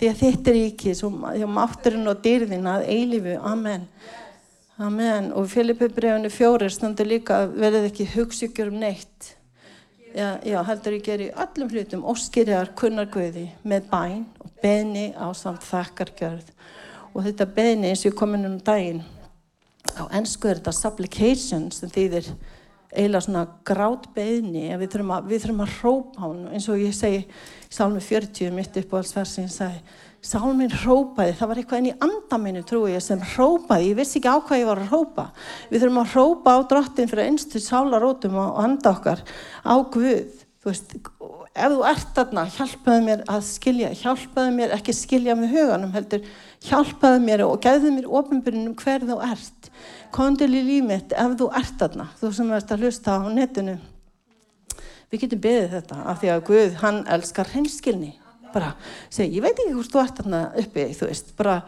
Speaker 2: Því að þetta er ekki því að mátturinn og dýrðin að eilifu, amen amen. Og Filipibrefinu fjóri stundur líka verðið ekki hugsygjur um neitt. Já, já, heldur ég geri öllum hlutum óskirjar kunnargöði með bæn og beðni á samt þakkargjörð. Og þetta beðni eins og komin um daginn á ennsku er þetta supplication sem þýðir eiginlega svona grátt beðni við þurfum að, að hrópa hann eins og ég segi í Sálmi 40 mitt upp á alls versi ég segi Sálmin hrópaði, það var eitthvað inn í andaminu trúi ég sem hrópaði, ég vissi ekki á hvað ég var að hrópa. Við þurfum að hrópa á drottin fyrir einstu sálarótum og anda okkar á Guð. Þú veist, ef þú ert þarna hjálpaði mér að skilja hjálpaði mér ekki skilja með huganum heldur. Hjálpaði mér og gæði mér ofinbyrjunum hver þú ert. Kondil í límiðt ef þú ert þarna þú sem ert að hlusta á netinu. Við getum beðið þetta af því að Guð, hann elskar hreinskilni bara, segi, ég veit ekki hvort þú ert þarna uppi, þú veist, bara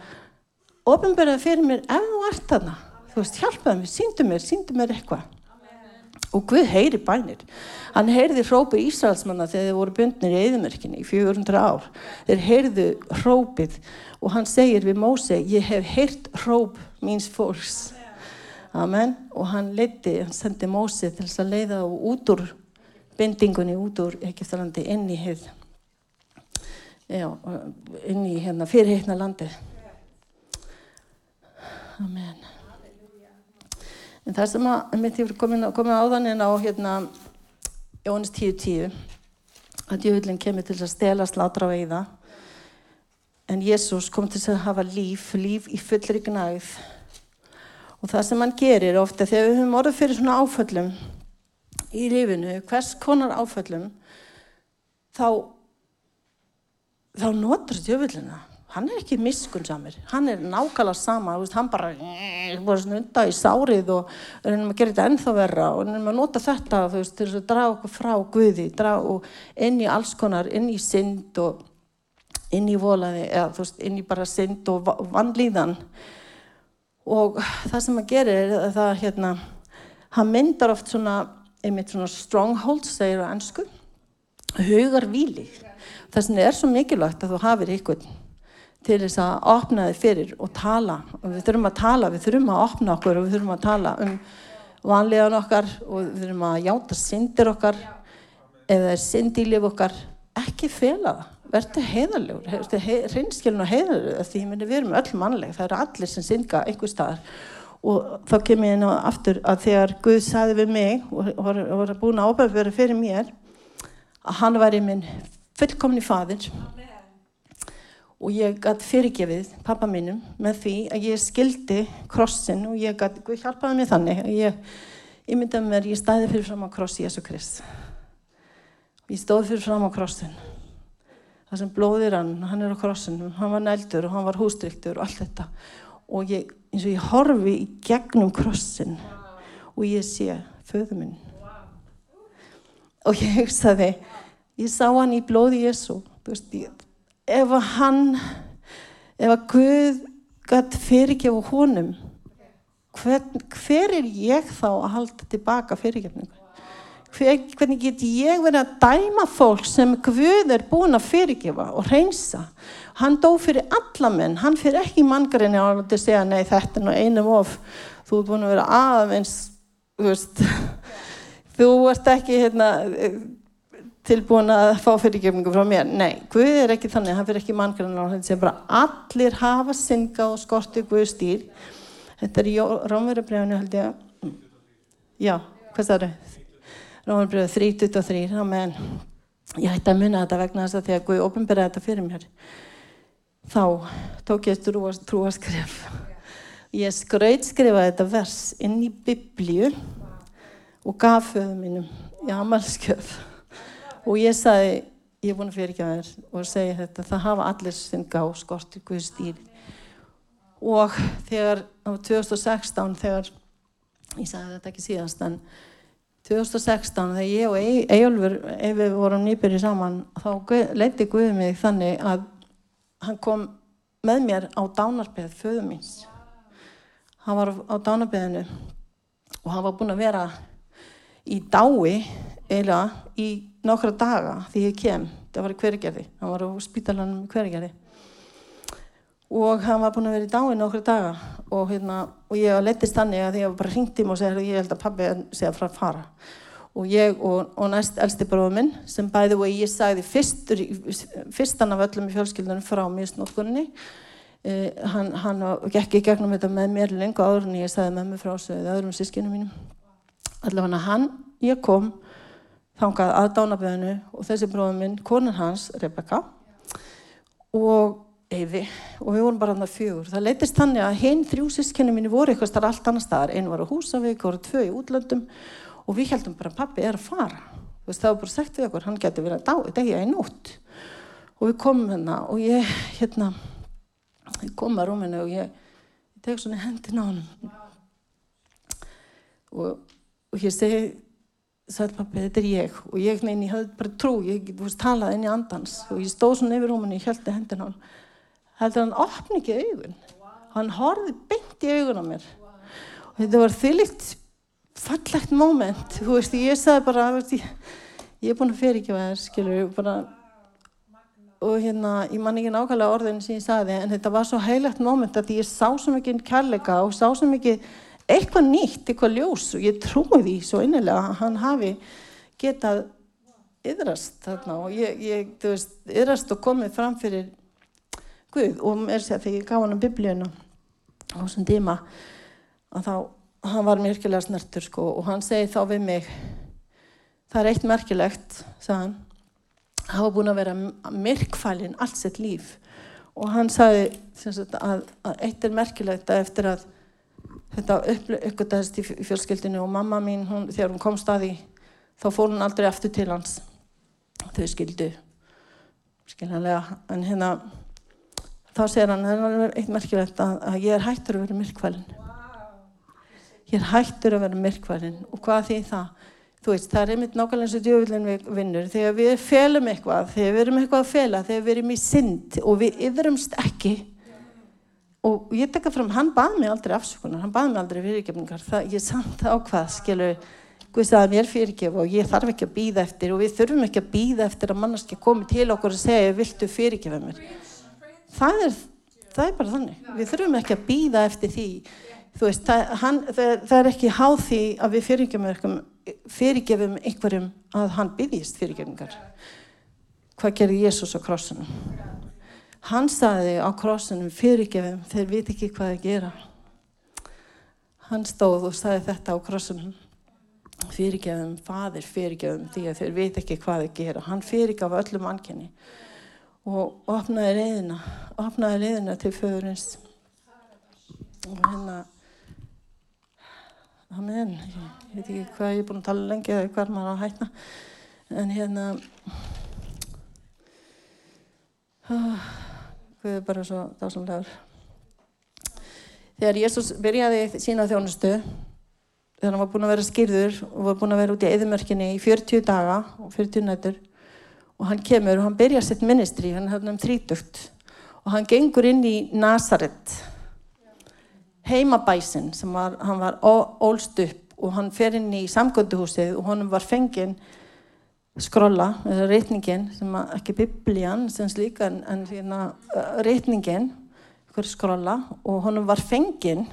Speaker 2: ofinbyrjaði fyrir mér ef þú ert þarna. Þú veist, hjálpaði mér, síndu mér, síndu mér eitthvað. Og Guð heyri bænir. Hann heyrði hrópi Ísraelsmanna þegar þeir voru bundnir í eðimörkinni í 400 ár. Þeir heyrðu hrópið og hann segir við Móse ég hef heyrt hróp míns fólks. Amen. Og hann leiti, hann sendi Mósi til þess að leiða út úr bindingunni, út úr Egiptalandi inn í heið, já, inn í hérna fyrirheitna landi. Amen. En það sem að, mitt ég komið komi á þannig á hérna Jónis 10.10 að djöfullin kemur til að stela, slátra og eiða en Jésús kom til að hafa líf, líf í fullri gnæð Og það sem hann gerir ofta þegar við höfum orðið fyrir svona áföllum í lífinu, hvers konar áföllum, þá, þá notur djöfullina. Hann er ekki miskunnsamir, hann er nákvæmlega sama, veist, hann bara snunda í sárið og er að gera þetta ennþá verra og er að nota þetta veist, til að draga okkur frá Guði, inn í alls konar, inn í synd og inn í volaði, eða veist, inn í bara synd og vanlíðan. Og það sem hann gerir er það hérna hann myndar oft svona einmitt svona strongholds segir á ennsku hugar víli þess vegna er svo mikilvægt að þú hafið ykkur til þess að opna þig fyrir og tala. Og við þurfum að tala, við þurfum að opna okkur og við þurfum að tala um vanlegan okkar og við þurfum að játa syndir okkar. Eða er syndílif okkar ekki fela það. Verður heiðarlegur, hreinskilin og heiðarlegur því við erum öll mannleg, það eru allir sem synga einhver staðar. Og þá kem ég inn á aftur að þegar Guð saði við mig og var búin að ábæða fyrir mér að hann var í minn fullkomni fadir og ég gæti fyrirgefið pappa mínum með því að ég skildi krossin og ég gæti, Guð hjálpaði mér þannig ég, ég myndaði mér, ég stæði fyrir fram á kross Jésu Krist. Og ég stóði fyrir fram á krossin það sem blóðir hann, hann er á krossinum, hann var neldur og hann var hústryktur og allt þetta. Og ég, eins og ég horfi í gegnum krossin og ég sé föðu minn og ég hugsaði ég sá hann í blóði Jésu veist, ég, ef að hann ef að Guð gætt fyrirgefa honum hver, hver er ég þá að halda tilbaka fyrirgefningu? Hvernig get ég verið að dæma fólk sem Guð er búin að fyrirgefa og reynsa hann dó fyrir alla menn hann fyrir ekki manngarinni á að segja nei þetta er nú einum of. Þú ert búin að vera aðeins þú veist þú ert ekki hérna, tilbúin að fá fyrirgefningu frá mér. Nei, Guð er ekki þannig, hann fyrir ekki manngarinni á að segja bara allir hafa synga og skorti Guð stýr þetta er í Rómverðarbrefinu held ég. Já, hvað það eru Rómarbröðu 3.23 þá meðan ég hætti að munna þetta vegna þess að því að Guði ofinberaði þetta fyrir mér þá tók ég trúaskref ég skrautskrifaði þetta vers inn í biblíu og gaf föðu mínum í amalskjöf og ég sagði ég er búin að fyrirkja þér og segja þetta það hafa allir sinn gá skortir Guði stýr og þegar á 2016 þegar ég sagði þetta ekki síðast en 2016 þegar ég og Eyjólfur ef við vorum nýbyrjið saman þá leiti Guði mig þannig að hann kom með mér á dánarbeð föðu míns. Hann var á dánarbeðinu og hann var búin að vera í dái eiginlega í nokkra daga því ég kem, það var í hverjargerði hann var á spítalanum í hverjargerði og hann var búin að vera í dái nokkra daga og, hérna, og ég lettist þannig að ég bara ringti mig og segði ég held að pabbi að fara að fara. Og ég og, og næst elsti bróðum minn sem bæði og ég sagði fyrstur, fyrstan af öllum í fjölskyldunum frá misnótkunni eh, hann, hann gekk í gegnum þetta með mér lengu áður en ég sagði með mig frá þessu öðrum sískinu mínum allavega hann, ég kom þangað að dánaböðinu og þessi bróðum minn, konan hans, Rebecca og Eyfi og við vorum bara hann að fjögur. Það leytist þannig að hinn þrjú sískenni mínu voru eitthvað starf allt annar staðar. Einu var á Húsavík, voru tvö í útlöndum og við heldum bara pappi er að fara veist, það var bara sagt við okkur, hann getur verið að degja í nótt og við komum hérna og ég hérna ég kom að rúminu og ég, ég tek svona hendin á hann og, og ég segi sagði pappi, þetta er ég. Og ég neini, ég hafði bara trú, ég veist, talaði inn í andans. Og ég stóð svona yfir og ég held hendin á hann heldur hann opni ekki augun? Hann horfið beint í augun á mér. Og þetta var þyllikt fallegt moment, þú veist, ég sagði bara, veist, ég, ég er búin að fyrir ekki að það, skilur, bara, og hérna, ég man ekki nákvæmlega orðin sem ég sagði, en þetta var svo heilagt moment að ég sá svo mikið kærleika og sá svo mikið eitthvað nýtt, eitthvað ljós. Og ég trúi því svo innilega að hann hafi getað yðrast þarna. Og ég, ég þú veist, yðrast og komið fram fyrir Guð. Og mér sé að þegar ég gaf hann um biblíuna á þessum tíma að þá hann var merkilega snertur sko. Og hann segi þá við mig það er eitt merkilegt sagðan hann var búin að vera myrkfælinn allt sitt líf. Og hann sagði að, að eitt er merkilegt að eftir að þetta uppgöttaðist í fjölskyldinu og mamma mín hún, þegar hún kom staði þá fór hún aldrei aftur til hans þau skildu skiljanlega en hérna þá segir hann það er eitt merkilegt að, að ég er hættur að vera myrkfælinn ég er hættur að vera myrkvarinn og hvað því það? Þú veist, það er einmitt nákvæmlega eins og djöfullin við vinnur. Þegar við felum eitthvað, þegar við erum eitthvað að fela, þegar við erum í synd og við yfirumst ekki og ég tekka fram, hann baði mig aldrei afsökunar, hann baði mig aldrei fyrirgefningar. Það, ég samt á hvað, skilur, Guð sagði mér fyrirgef og ég þarf ekki að býða eftir og við þurfum ekki að býða eftir að mannarski komi til okkur og segja, viltu fyrirgefa mér? Það er, það er bara þannig. Við þurfum ekki að býða eftir því þú veist, það, hann, það, það er ekki háð því að við fyrirgefum, fyrirgefum einhverjum að hann byggist fyrirgefingar. Hvað gerir Jésús á krossunum? Hann saði á krossunum fyrirgefum, þeir viti ekki hvað það gera. Hann stóð og saði þetta á krossunum. Fyrirgefum, fadir fyrirgefum því að þeir viti ekki hvað það gera. Hann fyrirgaf öllum ankenni og opnaði reyðina, opnaði reyðina til föðurins og hérna Amen. Ég veit ekki hvað ég er búin að tala lengi eða hvað maður á að hætna. En hérna, oh, Guð er bara svo dásamlegar. Þegar Jésús byrjaði sína þjónustu, þegar hann var búin að vera skýrður og var búin að vera út í eðimörkinni í 40 daga og 40 nættur og hann kemur og hann byrjar sitt ministri, hann er hérna um þrítugt og hann gengur inn í Nazaret heimabæsin sem var, hann var ólst upp og hann fer inn í samgönduhúsið og honum var fenginn skrolla, eða reytningin sem ekki biblían sem slíka en, en hérna, reytningin skrolla og honum var fenginn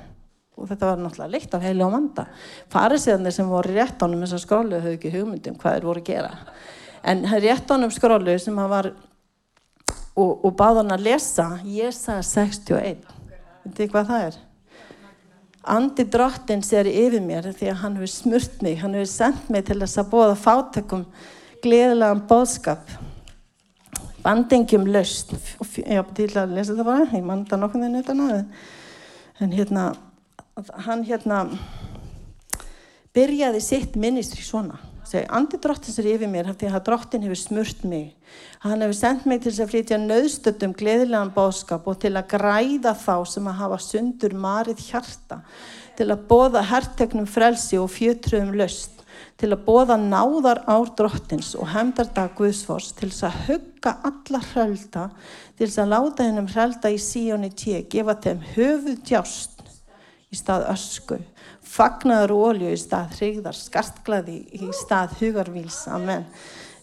Speaker 2: og þetta var náttúrulega leitt af heili og manda farisiðanir sem voru rétt ánum þessar skrólu höfðu ekki hugmyndum hvað þeir voru að gera. En rétt ánum skrólu sem hann var og, og báð hann að lesa Jésa 61 veit þið hvað það er? Andi drottins er yfir mér því að hann hefur smurt mig, hann hefur sendt mig til þess að bóða fátökum gleðilegan bóðskap, bandingjum löst, ég átti til að lesa það bara, ég manda nokkur þenni utan að en hérna, hann hérna byrjaði sitt ministri svona, andi drottins er yfir mér því að drottin hefur smurt mig, hann hefur sendt mig til að flytja nöðstöldum gleðilegan bóðskap og til að græða þá sem að hafa sundur marið hjarta, til að bóða herrtegnum frelsi og fjötruðum löst, til að bóða náðar ár drottins og hefndardag Guðsfors, til þess að hugga alla hrölda, til þess að láta hennum hrölda í síóni tíu, gefa þeim höfuð djást í stað ösku, fagnaður og olju í stað hrigðar, skartglaði í stað hugarvíls, amen.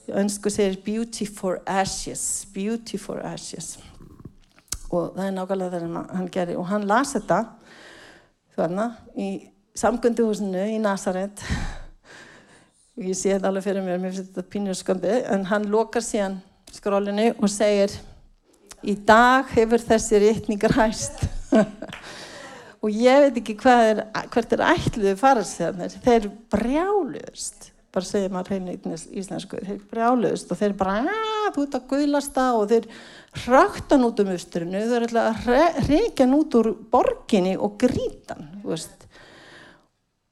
Speaker 2: Önsku segir beauty for ashes, beauty for ashes. Og það er nákvæmlega það sem hann gerir. Og hann las þetta, þarna, í samgönduhúsinu í Nazaret. Og ég sé þetta alveg fyrir mér, mér finnst þetta pínur skömbi, en hann lokar síðan skrólinu og segir í dag hefur þessi réttningar hæst. <laughs> og ég veit ekki er, hvert er ætluðu farastöðanir þeir brjáluðust bara segja maður hreinu íslensku þeir brjáluðust og þeir bara þú ert að guðlasta og þeir hraktan út um austrinu þeir ætla að reykja út úr borginni og grítan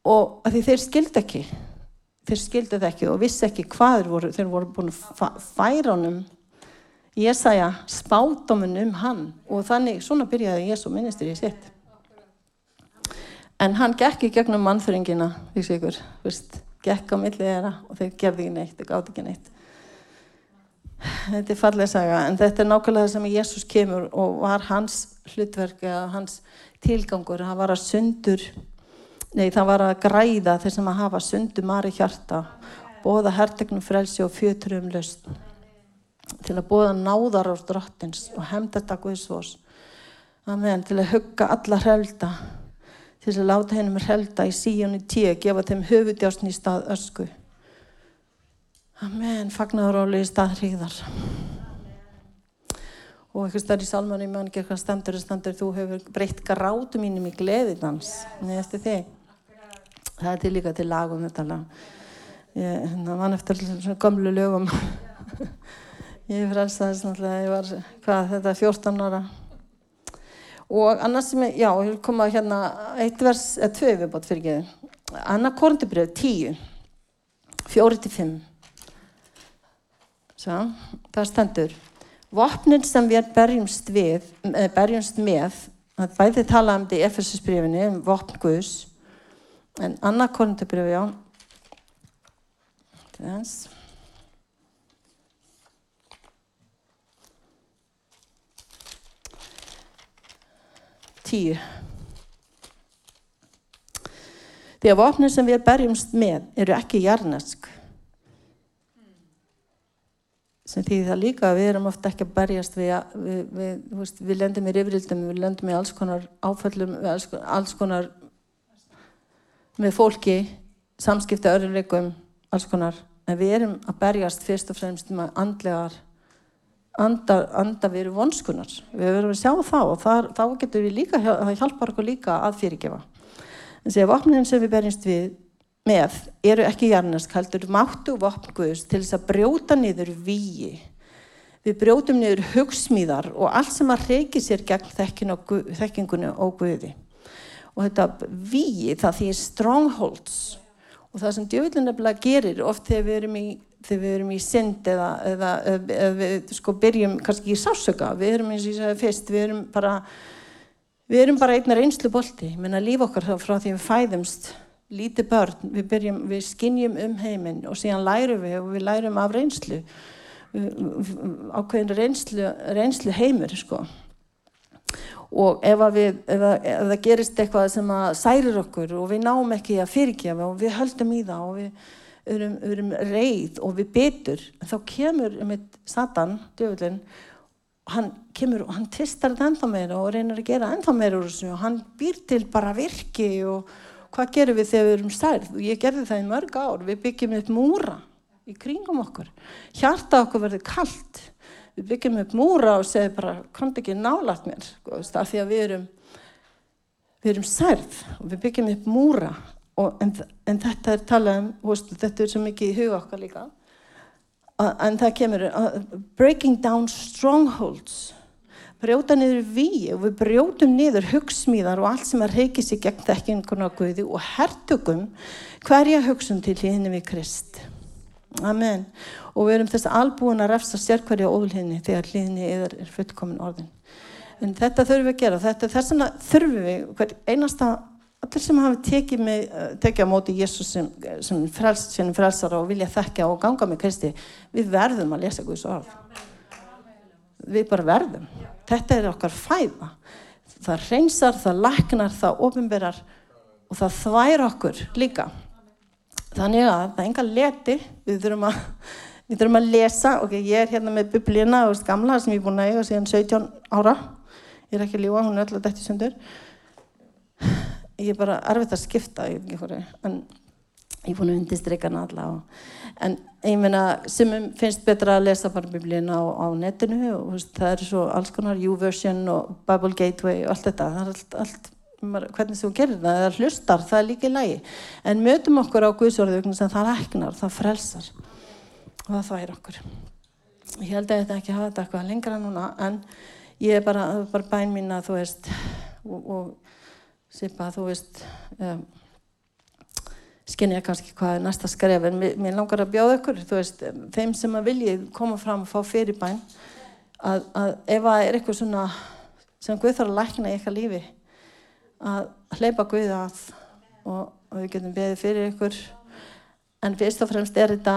Speaker 2: og því þeir skildi ekki þeir skildi það ekki og vissi ekki hvað þeir voru þeir voru búin að færa honum Jésaja spátuminn um hann og þannig svona byrjaði Jésu ministri í sitt En hann gekk í gegnum mannþringina, því ykkur, veist, gekk á millið þeirra og þeir gerði ekki neitt, þeir gáði ekki neitt. Þetta er fallega saga, en þetta er nákvæmlega það sem Jésús kemur og var hans hlutverk hans tilgangur, það var að sundur, nei það var að græða þeir sem að hafa sundur mari hjarta, bóða hertegnum frelsi og fjötur um lausn, til að bóða náðar á drottins og hefnda þetta Guðsvors, amen, til að hugga alla hrelda, til að láta hennum helda í síjónu tíu, gefa þeim höfudjásn í stað ösku. Amen, fagnaðuróli í stað hríðar. Og eitthvað starf í salmanum, mann ekki eitthvað stendur og stendur, þú hefur breytt grátu mínum í gleðidans. Nei, eftir þig. Það er til líka til lagum þetta. Ég hérna, vann eftir svona gamlu lögum. <laughs> ég frelsaðist náttúrulega, ég var, hvað, þetta er 14 ára og annars sem ég, já, ég vil koma hérna eitt vers, eða tvö viðbót fyrir ekki Anna Korndibröð, tíu fjóri til fimm svo, það stendur vopnin sem við berjumst við berjumst með það bæði tala um þetta í Efesusbrifinu um vopn Guðs en Anna Korndibröð, já þess tíu. Því að vopnir sem við berjumst með eru ekki jarnesk. Sem því það líka við erum ofta ekki að berjast við, við, við, við, lendum í rifrildum, við lendum í alls konar áföllum, alls konar með fólki, samskipta öruleikum, alls konar. En við erum að berjast fyrst og fremst með andlegar anda, anda við erum vonskunar. Við verðum að sjá þá og þar, þá getur við líka það hjálpar okkur líka að fyrirgefa. En sér vopnin sem við berjumst við með eru ekki jarnask heldur máttu vopnguðs til þess að brjóta niður víi við brjótum niður hugsmíðar og allt sem að reiki sér gegn þekkingunni og guði og þetta víi það því strongholds. Og það sem djöfillin nefnilega gerir oft þegar við erum í þegar við erum í synd eða, eða, eða við sko byrjum kannski í sásöka, við erum eins og ég sagði fyrst, við erum bara, við erum bara einna reynslu bolti, menna líf okkar frá því við fæðumst, lítið börn, við byrjum, við skinnjum um heiminn og síðan lærum við og við lærum af reynslu, ákveðin reynslu, reynslu heimur sko og ef, við, ef, ef það gerist eitthvað sem að særir okkur og við náum ekki að fyrirgefa og við höldum í það og við erum, erum reið og við betur þá kemur um eitt Satan djöfullin hann kemur og hann tvistar þetta ennþá meira og reynir að gera ennþá meira úr þessu og hann býr til bara virki og hvað gerum við þegar við erum stærð og ég gerði það í mörg ár. Við byggjum upp múra í kringum okkur. Hjarta okkur verður kallt við byggjum upp múra og segum bara komd ekki nálat mér af því að við erum við erum særð og við byggjum upp múra Og, en, en þetta er talað um, veist, þetta er svo mikið í huga okkar líka, en það kemur, uh, breaking down strongholds, brjóta niður við og við brjótum niður hugsmíðar og allt sem er reykið sér gegn þekkingun á Guði og hertugum hverja hugsun til hlýðinni við Krist. Amen. Og við erum þess að albúin að refsa sér hverja óhlýðinni þegar hlýðinni er, er fullkomin orðin. En þetta þurfum við að gera, þetta, þess vegna þurfum við hver einasta allir sem hafi tekið, með, eh, tekið á móti Jésús sem, sem, frels, sem frelsara og vilja þekka og ganga með Kristi við verðum að lesa Guðs orð. Við bara verðum. Þetta er okkar fæða. Það reynsar, það laknar, það ofinberar og það þvær okkur líka þannig að það er enga leti. Við þurfum að, við þurfum að lesa. Ok, ég er hérna með biblíuna og gamla sem ég er búin að eiga síðan 17 ára. Ég er ekki lífa, hún er alltaf dætt í sundur. Ég er bara erfitt að skipta ég, en ég er búin að undirstryka hana alla og, en ég meina sem finnst betra að lesa bara biblíuna á, á netinu og veist, það er svo alls konar U-version og Bible Gateway og allt þetta. Það er allt, allt hvernig þú gerir það, er hlustar, það er líka í lagi. En mötum okkur á Guðsórðu sem það reknar, það frelsar. Og það þvægir okkur. Ég held að þetta ekki hafa þetta eitthvað lengra núna en ég er bara, bara bæn mín að þú veist og, og sipa þú veist um, skynja kannski hvað er næsta skref. En mér, mér langar að bjóða ykkur veist, þeim sem að vilji koma fram og fá fyrir bæn að, að ef það er eitthvað svona sem Guð þarf að lækna í eitthvað lífi að hleypa Guð að og, og við getum beðið fyrir ykkur. En fyrst og fremst er þetta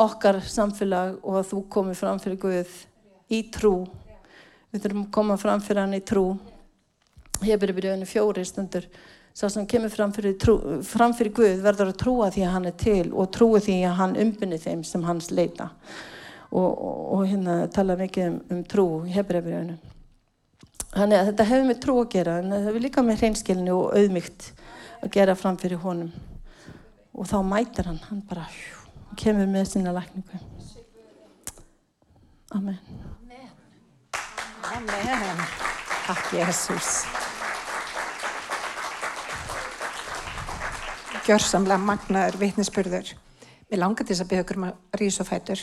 Speaker 2: okkar samfélag og að þú komið fram fyrir Guð í trú. Við þurfum að koma fram fyrir hann í trú. Hefur byrjuð henni fjóri stundur. Sá sem kemur fram fyrir, trú, fram fyrir Guð verður að trúa því að hann er til og trúa því að hann umbynni þeim sem hans leita. Og, og, og hérna tala mikið um, um trú í hefbreyfriðinu Þannig að þetta hefur með trú að gera en það hefur líka með hreinskilni og auðmygt að gera fram fyrir honum og þá mætir hann, hann bara hjú, kemur með sína lækningu. Amen.
Speaker 1: Amen. Amen. Takk Jésús. Gjörsamlega magnaður vitnisspurður. Við langar til þess að byggja okkur um að rýsa fætur.